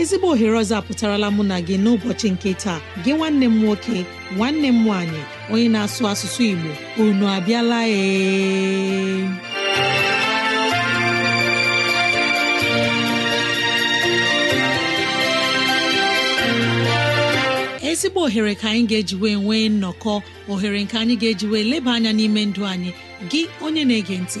Ezigbo ohere ọzọ apụtarala mụ na gị n'ụbọchị nke taa. Gị nwanne m nwoke nwanne m nwaanyị onye na-asụ asụsụ Igbo unu abịala ee. Ezigbo ohere ka anyị ga-ejiwe nwee nnọkọ ohere nke anyị ga-ejiwe leba anya n'ime ndụ anyị. Gị onye na-ege ntị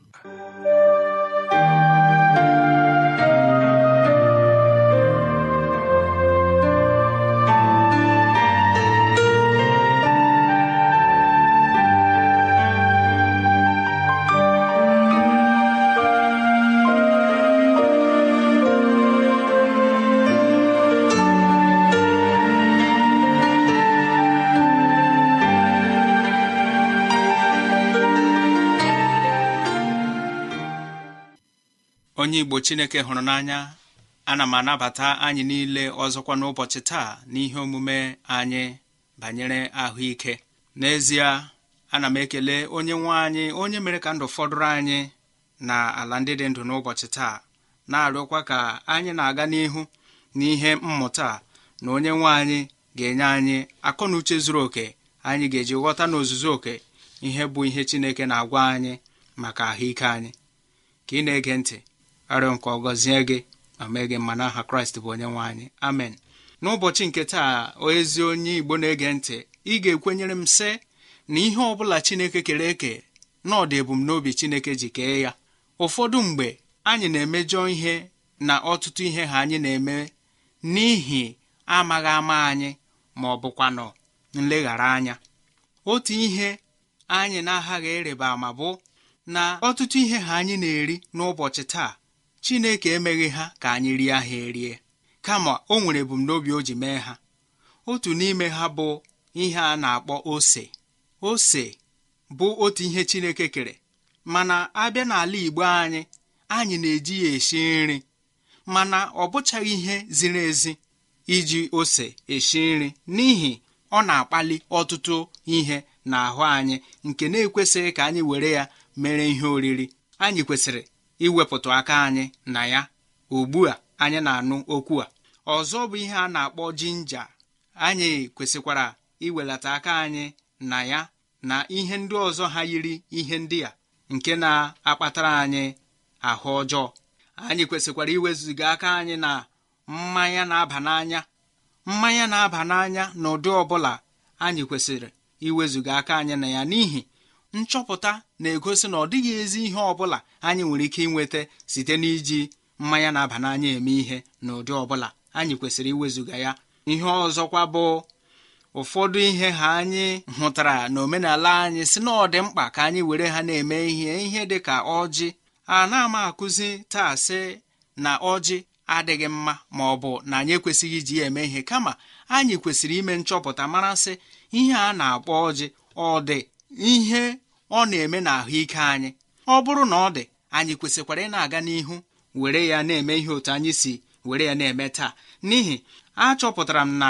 Onye igbo chineke hụrụ n'anya ana m anabata anyị niile ọzọkwa n'ụbọchị taa n'ihe omume anyị banyere ahụike. N'ezie ana m ekele onye nwe anyị onye mere ka ndụ fọdụrụ anyị na ala ndị dị ndụ n'ụbọchị taa na-arịọkwa ka anyị na-aga n'ihu n'ihe mmụta na onye nwe anyị ga-enye anyị akọ na uche zuru oke anyị ga-eji ghọta n'ozuzu oke ihe bụ ihe chineke na-agwa anyị maka ahụike anyị. Ka ị na-ege ntị arịọ nke ọ gị ma mee gị mma n'aha kraịst bụ onye nwe anyị. Amen. N'ụbọchị nke taa ezi onye igbo na-ege ntị ị ga-ekwenyere m sị na ihe ọ bụla chineke kere eke na ọ dị ebumnobi chineke ji kee ya. Ụfọdụ mgbe anyị na-emejọ ihe na ọtụtụ ihe ha anyị na-eme n'ihi amaghị ama anyị ma ọ bụkwanụ nleghara anya. Otu ihe anyị na-aghaghị ịrịba ama bụ na ọtụtụ ihe ha anyị na-eri n'ụbọchị taa chineke emeghị ha ka anyị rie ha erie kama o nwere ebumnobi o ji mee ha. Otu n'ime ha bụ ihe a na-akpọ ose. Ose bụ otu ihe chineke kere mana abịa n'ala igbo anyị anyị na-eji ya esi nri mana ọ bụchaghị ihe ziri ezi iji ose esi nri n'ihi ọ na-akpali ọtụtụ ihe n'ahụ anyị nke na-ekwesịghị ka anyị were ya mere ihe oriri. Anyị kwesịrị iwepụta aka anyị na ya ugbu a anyị na-anụ okwu a. Ọzọ bụ ihe a na-akpọ jinja anyị kwesịkwara iwelata aka anyị na ya na ihe ndị ọzọ ha yiri ihe ndị a nke na-akpatara anyị ahụ ọjọọ. Anyị kwesịkwara iwezuga aka anyị na mmanya na-aba n'anya. Mmanya na-aba n'anya n'ụdị ọbụla anyị kwesịrị iwezuga aka anyị na ya n'ihi nchọpụta na-egosi na ọ dịghị ezi ihe ọ bụla anyị nwere ike inweta site n'iji mmanya na-aba n'anya eme ihe n'ụdị ọbụla anyị kwesịrị iwezuga ya. Ihe ọzọkwa bụ ụfọdụ ihe ha anyị hụtara n'omenala anyị si na ọ mkpa ka anyị were ha na-eme ihe ihe dị ka ọjị. A na-ama akụzi taa sị na ọjị adịghị mma ma ọ bụ na anyị ekwesịghị iji ya eme ihe. Kama anyị kwesịrị ime nchọpụta mara sị ihe a na-akpọ ọjị ọ dị ihe ọ na-eme n'ahụike anyị. Ọ bụrụ na ọ dị anyị kwesịkwara ị na-aga n'ihu were ya na-eme ihe otu anyị si were ya na-eme taa. N'ihi achọpụtara m na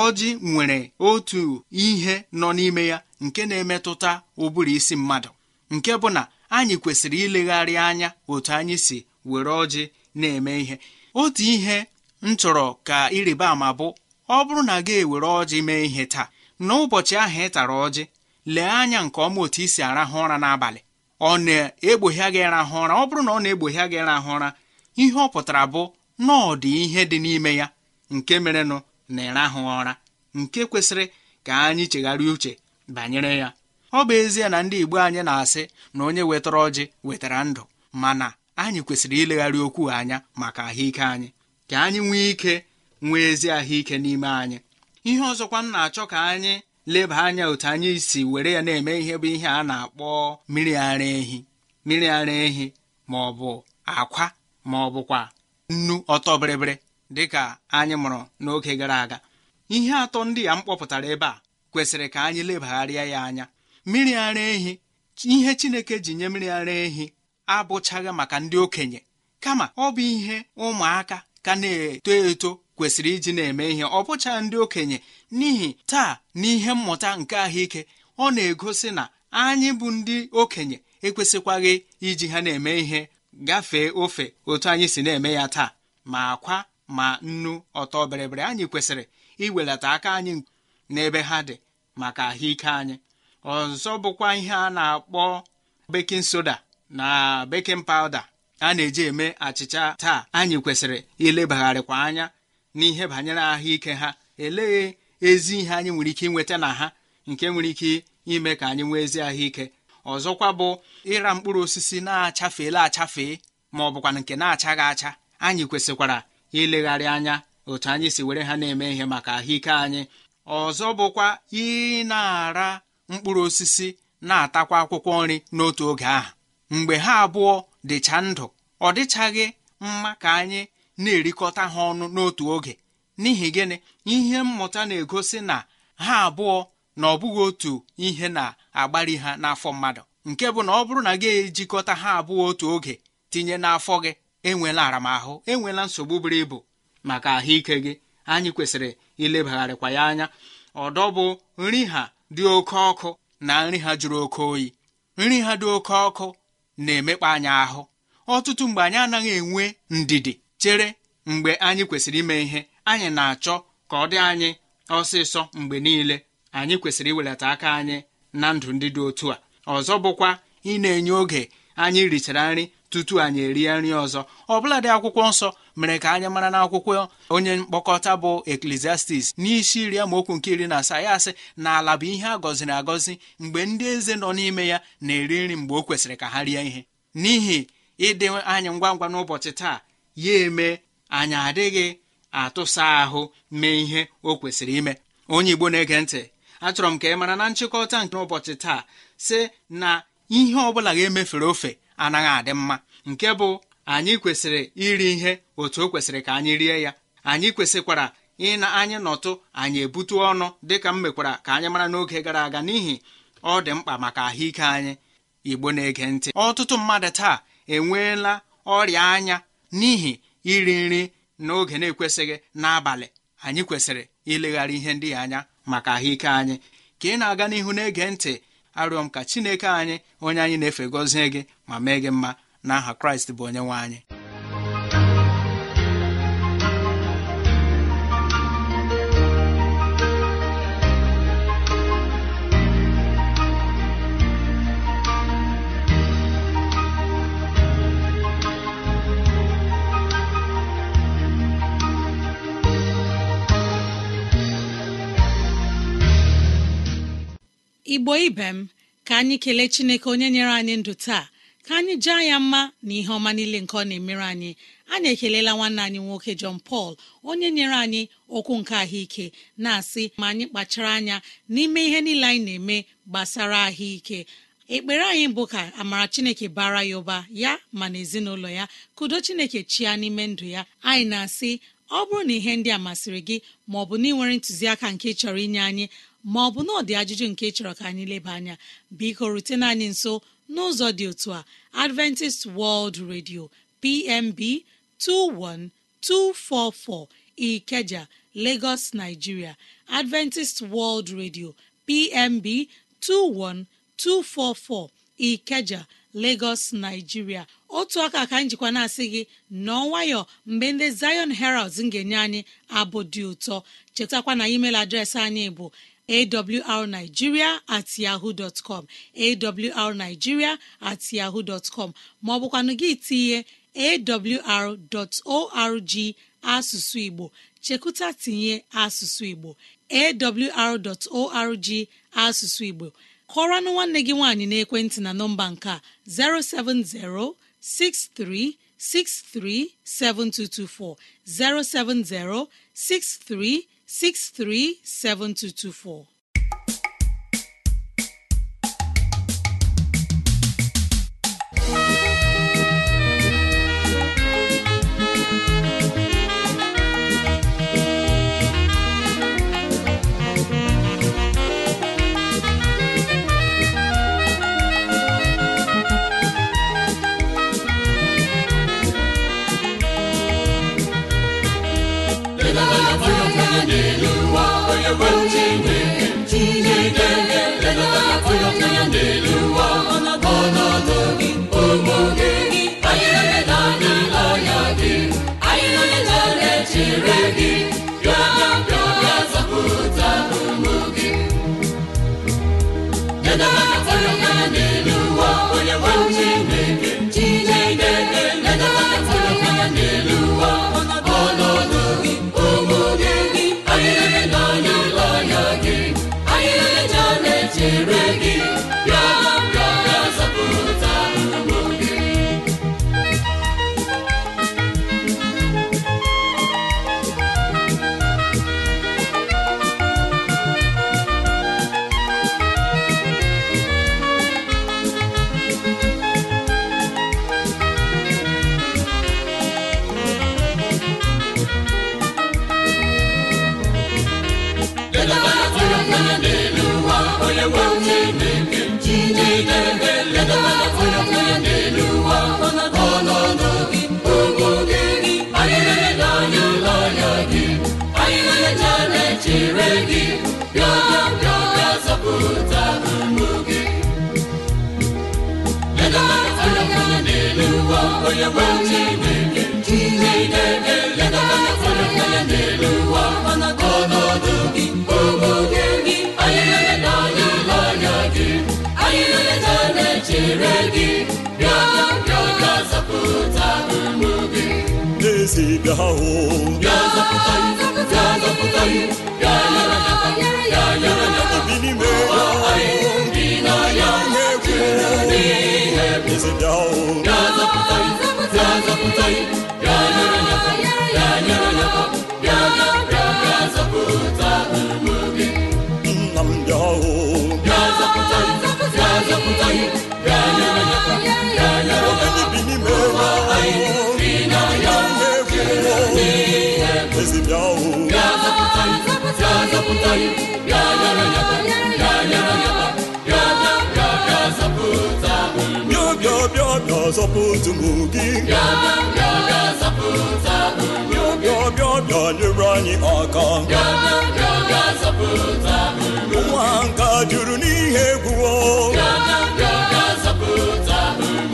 ọjị nwere otu ihe nọ n'ime ya nke na-emetụta ụbụrụ isi mmadụ. Nke bụ na anyị kwesịrị ilegharị anya otu anyị si were ọjị na-eme ihe. Otu ihe m chọrọ ka ịrịba ama bụ ọ bụrụ na gị ewere ọjị mee ihe taa n'ụbọchị ahụ ị tara ọjị lee anya nke ọma otu isi arahụ ụra n'abalị. Ọ na-egbohia gị rahụ ụra. Ọ bụrụ na ọ na-egbohia gị rahụ ụra ihe ọ pụtara bụ na ọ dị ihe dị n'ime ya nke merenụ na ịrahụ ụra nke kwesịrị ka anyị chegharịa uche banyere ya. Ọ bụ ezie na ndị Igbo anyị na-asị na onye wetara ọjị wetara ndụ mana anyị kwesịrị ilegharị okwu anya maka ahụike anyị. Ka anyị nwee ike nwee ezi ahụike n'ime anyị. Ihe ọzọkwa m na-achọ ka anyị leba anya otu anyị si were ya na-eme ihe bụ ihe a na-akpọ mmiri ara ehi. Mmiri ara ehi ma ọ bụ akwa ma ọ bụkwa nnu ọtọ bịrịbịrị dịka anyị mụrụ n'oge gara aga. Ihe atọ ndị ya m kpọpụtara ebe a kwesịrị ka anyị lebagharịa ya anya. Mmiri ara ehi ihe Chineke ji nye mmiri ara ehi abụchaghị maka ndị okenye kama ọ bụ ihe ụmụaka ka na-eto eto kwesịrị iji na-eme ihe ọ bụcha ndị okenye n'ihi taa n'ihe mmụta nke ahụike ọ na-egosi na anyị bụ ndị okenye ekwesịkwaghị iji ha na-eme ihe gafee ofe otu anyị si na-eme ya taa ma akwa ma nnu ọtọ bịrịbịrị anyị kwesịrị iwelata aka anyị n'ebe ha dị maka ahụike anyị. Ọzọ bụkwa ihe a na-akpọ bekin soda na bekin pawuda a na-eji eme achịcha taa. Anyị kwesịrị ilebagharịkwa anya n'ihe banyere ahụike ha. Elee ezi ihe anyị nwere ike inweta na ha nke nwere ike ime ka anyị nwee ezi ahụike? Ọzọkwa bụ ịra mkpụrụ osisi na-achafeela achafee ma ọ bụkwa nke na-achaghị acha. Anyị kwesịkwara ilegharị anya otu anyị si were ha na-eme ihe maka ahụike anyị. Ọzọ bụkwa ị na-ara mkpụrụ osisi na-atakwa akwụkwọ nri n'otu oge ahụ. Mgbe ha abụọ dịcha ndụ ọ dịchaghị mma ka anyị na-erikọta ha ọnụ n'otu oge. N'ihi gịnị? Ihe mmụta na-egosi na ha abụọ na ọ bụghị otu ihe na-agbari ha n'afọ mmadụ. Nke bụ na ọ bụrụ na gị ejikọta ha abụọ otu oge tinye n'afọ gị enwela aramahụ enwela nsogbu buru ibu. Maka ahụike gị anyị kwesịrị ilebagharịkwa ya anya. Ọdọ bụ nri ha dị oke ọkụ na nri ha jụrụ oke oyi. Nri ha dị oke ọkụ na-emekpa anyị ahụ. Ọtụtụ mgbe anyị anaghị enwe ndidi. Chere mgbe anyị kwesịrị ime ihe anyị na-achọ ka ọ dị anyị ọsịsọ mgbe niile. Anyị kwesịrị iwelata aka anyị na ndụ ndị dị otu a. Ọzọ bụkwa ị na-enye oge anyị richara nri tutu anyị erie nri ọzọ. Ọbụladị akwụkwọ nsọ mere ka anyị mara n'akwụkwọ onye mkpọkọta bụ eklesiastis n'isi iri amaokwu nke iri na asaa ya asị na ala bụ ihe a gọziri agọzi mgbe ndị eze nọ n'ime ya na-eri nri mgbe o kwesịrị ka ha rie ihe. N'ihi ịdị anyị ngwa ngwa n'ụbọchị taa ya eme anyị adịghị atụsa ahụ mee ihe o kwesịrị ime. Onye igbo na-ege ntị achọrọ m ka ị mara na nchịkọta nke ụbọchị taa sị na ihe ọ bụla ga-emefere ofe anaghị adị mma. Nke bụ anyị kwesịrị iri ihe otu o kwesịrị ka anyị rie ya. Anyị kwesịkwara ịna anyị nọtụ anyị ebutu ọnụ dịka m mekwara ka anyị mara n'oge gara aga n'ihi ọ dị mkpa maka ahụike anyị. Igbo na-ege ntị. Ọtụtụ mmadụ taa enweela ọrịa anya n'ihi iri nri n'oge na-ekwesịghị n'abalị anyị kwesịrị ileghara ihe ndị anya maka ahụike anyị. Ka ị na-aga n'ihu na-ege ntị arịọ m ka chineke anyị onye anyị na-efe gọzie gị ma mee gị mma. N'aha kraịst bụ onye nwe anyị. Igbo ibe m ka anyị kelee chineke onye nyere anyị ndụ taa. Ka anyị jaa ya mma na ihe ọma niile nke ọ na-emere anyị. Anyị ekelela nwanne anyị nwoke John Paul onye nyere anyị okwu nke ahụike na-asị ma anyị kpachara anya n'ime ihe niile anyị na-eme gbasara ahụike. Ekpere anyị bụ ka amara chineke bara ya ụba ya ma na ezinụlọ ya kudo chineke chia n'ime ndụ ya. Anyị na-asị ọ bụrụ na ihe ndị a masịrị gị ma ọ bụ na ị nwere ntụziaka nke chọrọ inye anyị ma ọ bụ na ọ dị ajụjụ nke chọrọ ka anyị leba anya biko rutena anyị nso n'ụzọ dị otu a. Adventist World Radio PMB 21244 Ikeja Lagos Nigeria. Adventist World Radio PMB 21244 Ikeja Lagos Nigeria. Otu aka ka njikwa na-asị gị nọọ nwayọ mgbe ndị Zion Herald ga-enye anyị abụ dị ụtọ. Chetakwa na email adreesị anyị bụ awrnigeria at yahoo dot com awrnigeria at yahoo com maọbụkwanụ gị tinye awr.org asụsụ Igbo. Chekụta tinye asụsụ Igbo awr.org asụsụ Igbo. Kọrọnụ nwanne gị nwaanyị n'ekwentị na nọmba nke a 637224 070 6363 7224 070 6363 7224 onye nwe Chineke Chineke ledanya n'elu ụwa ọnọdụ gị omume gị anyị na-ele anya gị. Anyị na-echere gị. Bịa bịa bịa zapụta ụmụ gị. Bịa hụ bịa zapụta bịa zapụta bịa n'ihe ezi bịa hụ bịa zapụta bịa zapụta bịa nyere ya bịa nyere ya bịa bịa bịa bịa zapụta ụmụ gị nna m bịa hụ bịa zapụta bịa zapụta bịa nyere ya bịa bịa zọpụta ụmụ gị bịa nyere anyị aka ụwa nka juru n'ihe egwu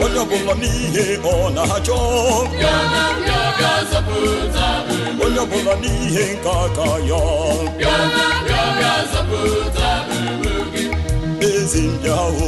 onye ọbụla n'ihe ọ na-achọ onye ọbụla n'ihe nke aka ya ezi ndị ahụ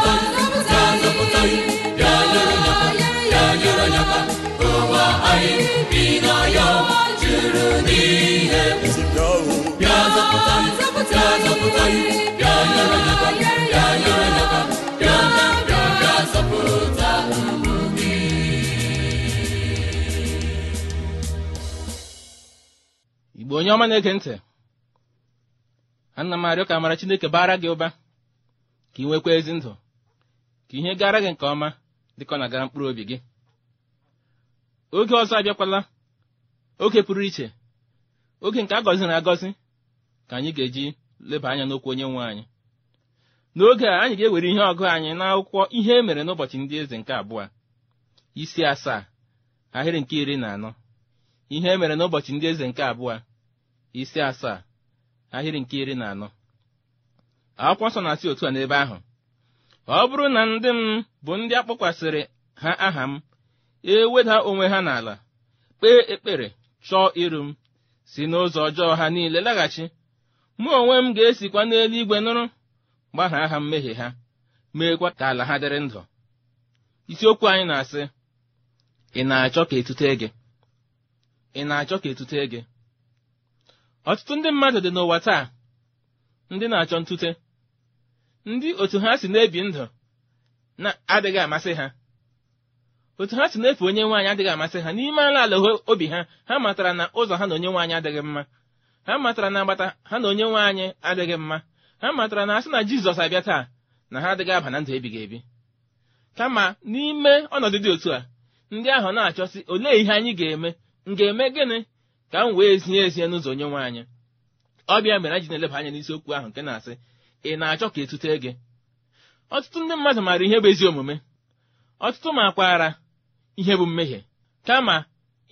igbo onye ọma na-ege ntị ana m arịọ ka amara chineke bara gị ụba ka ị nwekwa ezi ndụ ka ihe gara gị nke ọma dịka ọ na-agara mkpụrụ obi gị. Oge ọzọ abịakwala oge pụrụ iche oge nke a gọziri agọzi ka anyị ga-eji leba anya n'okwu onye nwe anyị. N'oge a anyị ga-ewere ihe ọgụ anyị n'akwụkwọ ihe e mere n'ụbọchị ndị eze nke abụọ. Isi asaa ahịrị nke iri na anọ. Ihe e mere n'ụbọchị ndị eze nke abụọ. Isi asaa ahịrị nke iri na anọ. Akwụkwọ nsọ na-asị otu a n'ebe ahụ. Ọ bụrụ na ndị m bụ ndị akpọkwasịrị ha aha m eweda onwe ha n'ala kpee ekpere chọọ iru m si n'ụzọ ọjọọ ha niile laghachi. Mụ onwe m ga-esikwa n'eluigwe nụrụ gbaghara ha mmehie ha meekwa ka ala ha dịrị ndụ. Isiokwu anyị na-asị ị na-achọ ka etute gị? Ị na-achọ ka etute gị? Ọtụtụ ndị mmadụ dị n'ụwa taa ndị na-achọ ntute ndị otu ha si na-ebi ndụ na-adịghị amasị ha. Otu ha si na-efe onye nwaanyị adịghị amasị ha n'ime ala ala obi ha ha matara na ụzọ ha na onye nwaanyị adịghị mma. Ha matara na agbata ha na onye nwaanyị adịghị mma. Ha matara na asị na jizọs abịa taa na ha adịghị aba na ndụ ebighị ebi. Kama n'ime ọnọdụ dị otu a ndị ahụ na-achọsị olee ihe anyị ga-eme? M ga-eme gịnị? Ka m wee zinye ezinye n'ụzọ onye nwe anyị. Ọbịa mere anyị na-eleba anya n'isiokwu ahụ nke na-asị ị na-achọ ka etute gị? Ọtụtụ ndị mmadụ maara ihe bụ ezi omume. Ọtụtụ makwara ihe bụ mmehie. Kama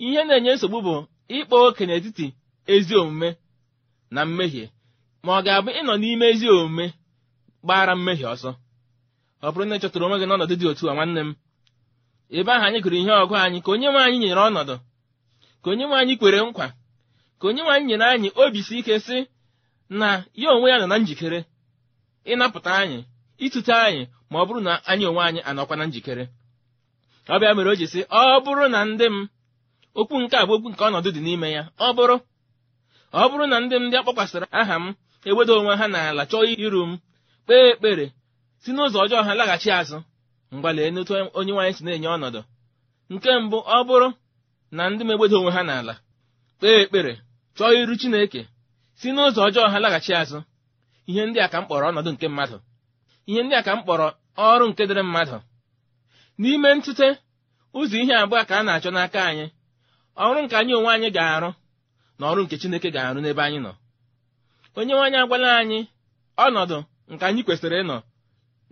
ihe na-enye nsogbu bụ ịkpa oke n'etiti ezi omume na mmehie ma ọ ga-abụ ịnọ n'ime ezi omume gbara mmehie ọsọ? Ọ bụrụ na ị chọtara onwe gị n'ọnọdụ dị otu a nwanne m ebe ahụ anyị gụrụ ihe ọgụ anyị ka onye nwe anyị nyere ọnọdụ ka onye nwe anyị kwere nkwa ka onye nwe anyị nyere anyị obi si ike sị na ya onwe ya nọ na njikere ịnapụta anyị ịtụte anyị ma ọ bụrụ na anyị onwe anyị anọkwa na njikere. Ọ bịa mere o ji sị ọ bụrụ na ndị m okwu nke a bụ okwu nke ọnọdụ dị n'ime ya ọ bụrụ ọ bụrụ na ndị m ndị akpọkwasịrị aha m eweda onwe ha n'ala chọọ iru m kpee ekpere si n'ụzọ ọjọọ ha laghachi azụ. Mgbalee n'otu onye nwaanyị si na-enye ọnọdụ. Nke mbụ ọ bụrụ na ndị m egbeda onwe ha n'ala kpee ekpere chọọ iru Chineke si n'ụzọ ọjọọ ha laghachi azụ. Ihe ndị a ka m kpọrọ ọnọdụ nke mmadụ. Ihe ndị a ka m kpọrọ ọrụ nke dịrị mmadụ. N'ime ntute ụzọ ihe abụọ ka a na-achọ n'aka anyị. Ọrụ nke anyị onwe anyị ga-arụ. Na ọrụ nke Chineke ga-arụ n'ebe anyị nọ. Onye nwe anyị agwala anyị ọnọdụ nke anyị kwesịrị ịnọ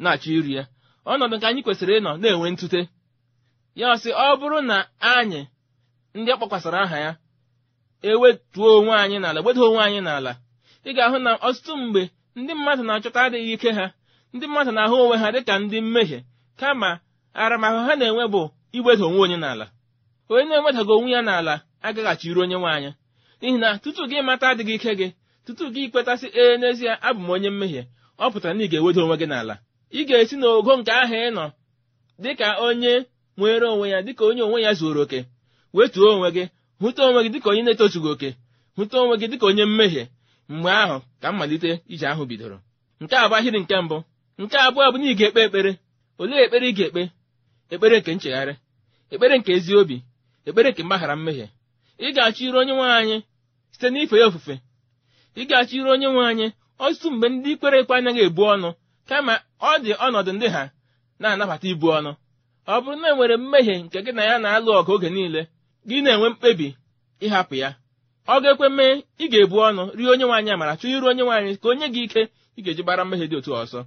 na-achọ iri ya. Ọnọdụ nke anyị kwesịrị ịnọ na-enwe ntute. Ya ọ sị ọ bụrụ na anyị ndị akpọkwasara aha ya ewetuo onwe anyị n'ala gbedo onwe anyị n'ala ị ga-ahụ na ọtụtụ mgbe ndị mmadụ na-achọta adịghị ike ha ndị mmadụ na-ahụ onwe ha dịka ndị mmehie kama aramahụ ha na-enwe bụ iweda onwe onye n'ala. Onye na-enwedaghị onwe ya n'ala agaghachi iru onye nwaanyị n'ihi na tutu gị mata adịghị ike gị tutu gị kwetasị ee n'ezie abụ m onye mmehie. Ọ pụtara na ị ga-eweda onwe gị n'ala. Ị ga-esi n'ogo nke ahụ ị nọ dịka onye nwere onwe ya dịka onye onwe ya zuoro oke. Wetuo onwe gị hụta onwe gị dịka onye na-etozughị oke. Hụta onwe gị dịka onye mmehie. Mgbe ahụ ka mmalite ije ahụ bidoro. Nke a ahịrị nke mbụ. Nke abụọ bụ na ị ga-ekpe ekpere. Olee ekpere ị ga-ekpe? Ekpere nke nchegharị. Ekpere nke ezi obi. Ekpere nke mgbaghara mmehie. Ị ga-achọ iru onye nwe anyị site n'ife ya ofufe. Ị ga-achọ iru onye nwe anyị ọtụtụ mgbe ndị ikpere ekpe anaghị ebu ọnụ kama ọ dị ọnọdụ ndị ha na-anabata ibu ọnụ. Ọ bụrụ na e nwere mmehie nke gị na ya na-alụ ọgụ oge niile gị na-enwe mkpebi ịhapụ ya. Ọ ga-ekwe mee ị ga-ebu ọnụ rie onye nwaanyị amara chọọ iru onye nwaanyị ka onye gị ike ị ga-eji gbara mmehie dị otu ọsọ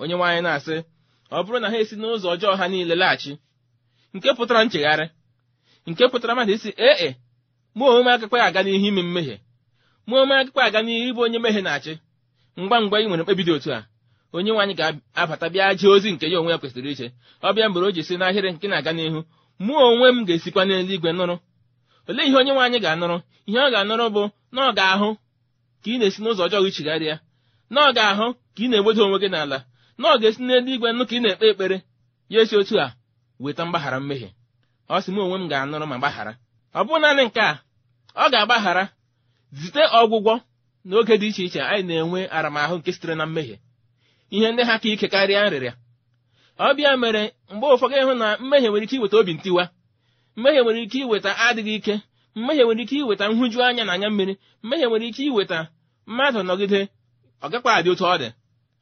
onye nwaanyị na-asị ọ bụrụ na ha esi n'ụzọ ọjọọ ha niile laghachi nke pụtara nchegharị nke pụtara mmadụ isi ee e mụ onwe m agakwa aga n'ihu ime mmehie. Mụ onwe m agakwa aga n'ihu ịbụ onye mmehie na-achị. Ngwa ngwa ị nwere mkpebi dị otu a onye nwaanyị ga-abata bịa jee ozi nke ya onwe ya kwesịrị iche. Ọ bịa mgbe o ji si n'ahịrị nke na-aga n'ihu mụ onwe m ga-esikwa n'eluigwe nụrụ. Olee ihe onye nwaanyị ga-anụrụ? Ihe ọ ga-anụrụ bụ na ọ ga-ahụ ka ị na-esi n'ụzọ ọjọọ gị chigharịa na ọ ga-ahụ ka ị na-egbodo onwe gị n'ala na ọ ga-esi n'eluigwe nụ ka ị na-ekpe ekpere. Ya esi otu a weta mgbaghara mmehie. Ọ sị m onwe m ga-anụrụ ma gbaghara. Ọ bụ naanị nke a ọ ga-agbaghara. Zite ọgwụgwọ n'oge dị iche iche anyị na-enwe aramahụ nke sitere na mmehie. Ihe ndị ha ka ike karịa nrịrịa. Ọbịa mere mgbe ụfọdụ ịhụ na mmehie nwere ike iweta obi ntiwa. Mmehie nwere ike iweta adịghị ike. Mmehie nwere ike iweta nhụju anya na anya mmiri. Mmehie nwere ike iweta mmadụ nọgide ọ gakwa otu ọ dị.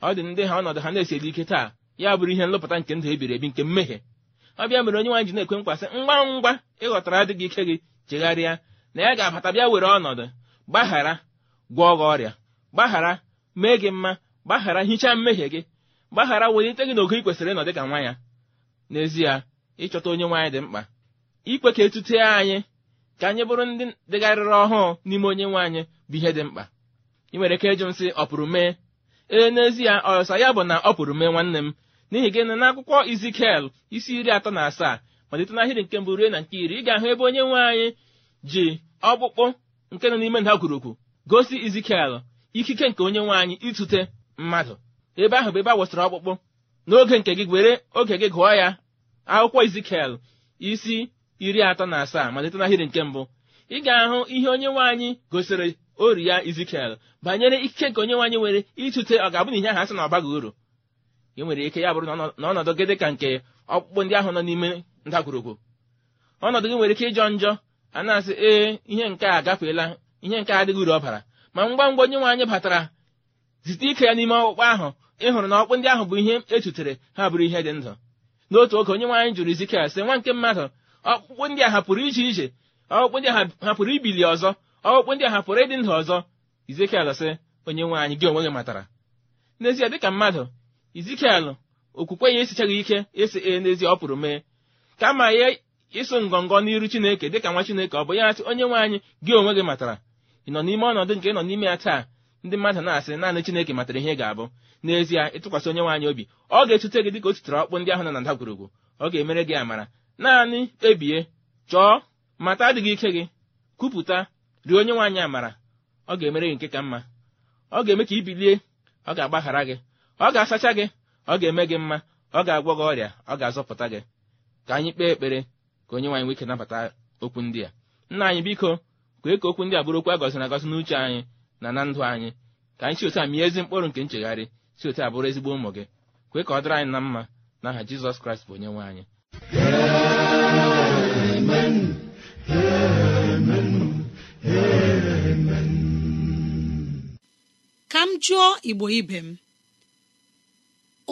Ọ dị ndị ha ọnọdụ ha na-esiedị ike taa ya bụrụ ihe nlụpụta nke ndụ ebiri ebi nke mmehie. Ọbịa mere onye nwaanyị ji na-ekwe mkpasị ngwa ngwa ị ghọtara adịghị ike gị chegharịa na ya ga-abata bịa were ọnọdụ gbaghara gwọọ gị ọrịa gbaghara mee gị mma gbaghara hichaa mmehie gị gbaghara welite gị n'ogo ị kwesịrị ịnọ dị nwa ya. N'ezie ịchọta onye nwaanyị dị mkpa. Ikwe ka etute anyị ka anyị bụrụ ndị dịgharịrị ọhụụ n'ime onye nwaanyị bụ ihe dị mkpa. Ị nwere ike ịjụ nsị ọ pụrụ mee ee n'ezie ọsa ya bụ na ọ pụrụ mee nwanne m. N'ihi gịnị n'akwụkwọ izikel isi iri atọ na asaa malite n'ahịrị nke mbụ ruo na nke iri ị ga-ahụ ebe onye nwaanyị ji ọkpụkpụ nke nọ n'ime ndagwurugwu gosi izikel ikike nke onye nwaanyị ịtụte mmadụ. Ebe ahụ bụ ebe a wụsịrị ọkpụkpụ. N'oge nke gị were oge gị gụọ ya. Akwụkwọ izikel isi iri atọ na asaa malite n'ahịrị nke mbụ. Ị ga-ahụ ihe onye nwaanyị gosiri ori ya izikel banyere ikike nke onye nwaanyị nwere ịtụte ọ ga-abụ na ihe ahụ asị na ọ baghị uru? Ị nwere ike ya bụrụ na ọnọdụ gị dị ka nke ọkpụkpụ ndị ahụ nọ n'ime ndagwurugwu. Ọnọdụ gị nwere ike ịjọ njọ a na-asị ee ihe nke a agafeela ihe nke adịghị uru ọ bara ma ngwa ngwa onye nwaanyị batara zite ike ya n'ime ọkpụkpụ ahụ. Ịhụrụ na ọkpụ ndị ahụ bụ ihe echutere ha bụrụ ihe dị ndụ. N'otu oge onye nwaanyị jụrụ izikel sị nwa nke mmadụ ọkpụkpụ ndị a hapụrụ ije ije? Ọkpụkpụ ndị a hapụrụ ibili ọzọ? Ọkpụkpụ ndị a hapụrụ ịdị ndụ ọzọ. Izikel sị onye nwaanyị gị onwe gị matara. N'ezie dịka mmadụ izikel okwukwe ya esichaghị ike esi ee n'ezie ọ pụrụ mee. Kama ya ịsụ ngọngọ n'iru chineke dịka nwa chineke ọ bụ ya sị onye nwaanyị gị onwe gị matara. Ị nọ n'ime ọnọdụ nke nọ n'ime ya taa ndị mmadụ na-asị naanị chineke matara ihe ga-abụ. N'ezie ịtụkwasị onye nwaanyị obi ọ ga-etute gị dịka o tutere ọkpụ ndị ahụ nọ na ndagwurugwu. Ọ ga-emere gị amara. Naanị kpebie chọọ mata adịghị ike gị. Kwupụta rie onye nwaanyị amara ọ ga-emere gị nke ka mma. Ọ ga-eme ka ibilie ọ ga-agbaghara gị. Ọ ga-asacha gị ọ ga-eme gị mma. Ọ ga-agwọ gị ọrịa ọ ga-azọpụta gị. Ka anyị kpee ekpere ka onye nwaanyị nweke nabata okwu ndị a. Nna anyị biko kwee ka okwu ndị a bụrụ okwu a gọziri agọzi n'uche anyị na na ndụ anyị. Ka anyị si otu a mie ezi mkpụrụ nke nchegharị si otu a bụrụ ezigbo ụmụ gị. Kwee ka ọ dịrị anyị na mma. N'aha jizọs kraịst bụ onye nwe anyị. M jụọ igbo ibe m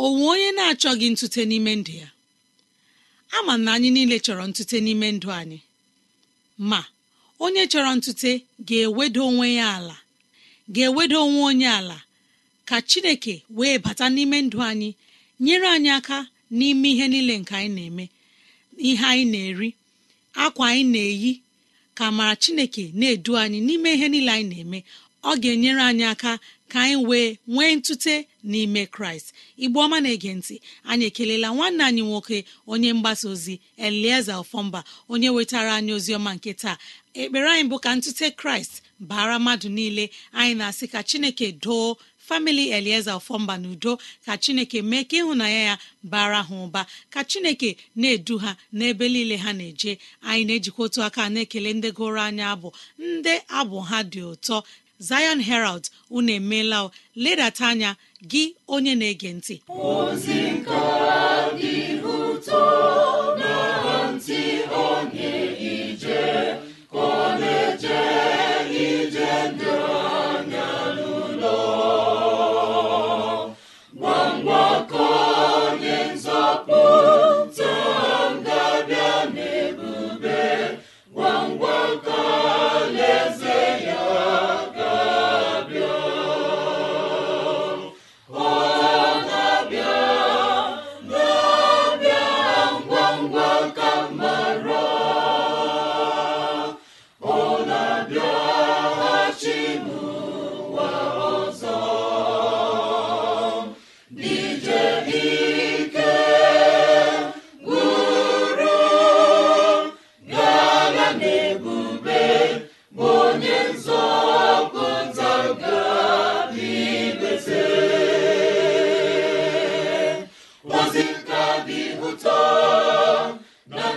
onwe onye na-achọghị ntute n'ime ndụ ya? Ama na anyị niile chọrọ ntute n'ime ndụ anyị ma onye chọrọ ntute ga-ewedo onwe ya ala ga-ewedo onwe onye ala ka chineke wee bata n'ime ndụ anyị nyere anyị aka n'ime ihe niile nke anyị na-eme ihe anyị na-eri akwa anyị na-eyi ka mara chineke na-edu anyị n'ime ihe niile anyị na-eme. Ọ ga-enyere anyị aka ka anyị wee nwee ntute n'ime kraịst. Igbu ọma na-ege ntị anyị ekelela nwanne anyị nwoke onye mgbasa ozi elieze ofọmba onye wetara anyị ozi ọma nke taa. Ekpere anyị bụ ka ntute kraịst bara mmadụ niile. Anyị na-asị ka chineke doo famili elieze ofọmba na udo ka chineke mee ka ịhụnanya ya bara ha ụba ka chineke na-edu ha n'ebe niile ha na-eje. Anyị na-ejikwa otu aka na-ekele ndị gụrụ anyị abụ ndị abụ ha dị ụtọ. Zion Herald unu emeela ledata anya gị onye na-ege ntị. Onye ije ije dị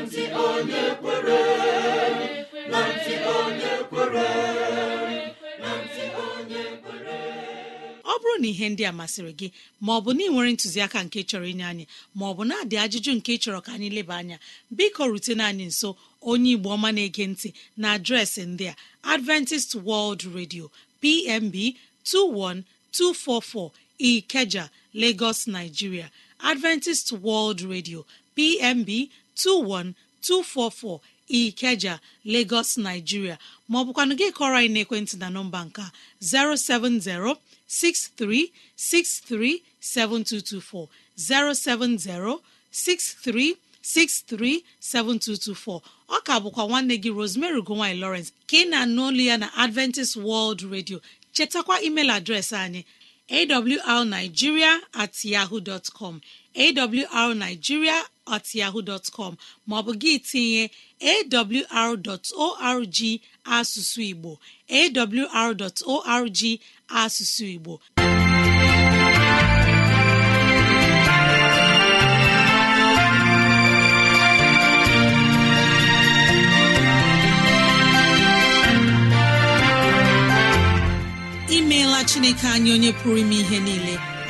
ntị onye kwere na ntị onye kwere. Ọ bụrụ na ihe ndị a masịrị gị ma ọ bụ na ị nwere ntụziaka nke chọrọ inye anyị ma ọ bụ na-adị ajụjụ nke chọrọ ka anyị leba anya biko rutena anyị nso onye Igbo ọma na-ege ntị na adreesị ndị a Adventist World Radio PMB 21244 ekge Lagos, Nigeria. Adventist World Radio PMB 21244 ikeja lagos nigeria. Maọbụkwanụ gị kọrọ anyị n'ekwentị na nọmba nke 070 63637224 070 63637224 ọ ka bụkwa nwanne gị Rosemary gowany Lawrence ka ị na-anụ olu ya na Adventist World Radio. Chetakwa email adreesị anyị awrnigeria at yahoo dot com awrnigeria at yahoo maọbụ gị tinye awr.org asụsụ Igbo awr.org asụsụ Igbo. Imeela Chineke anyị onye pụrụ ime ihe niile.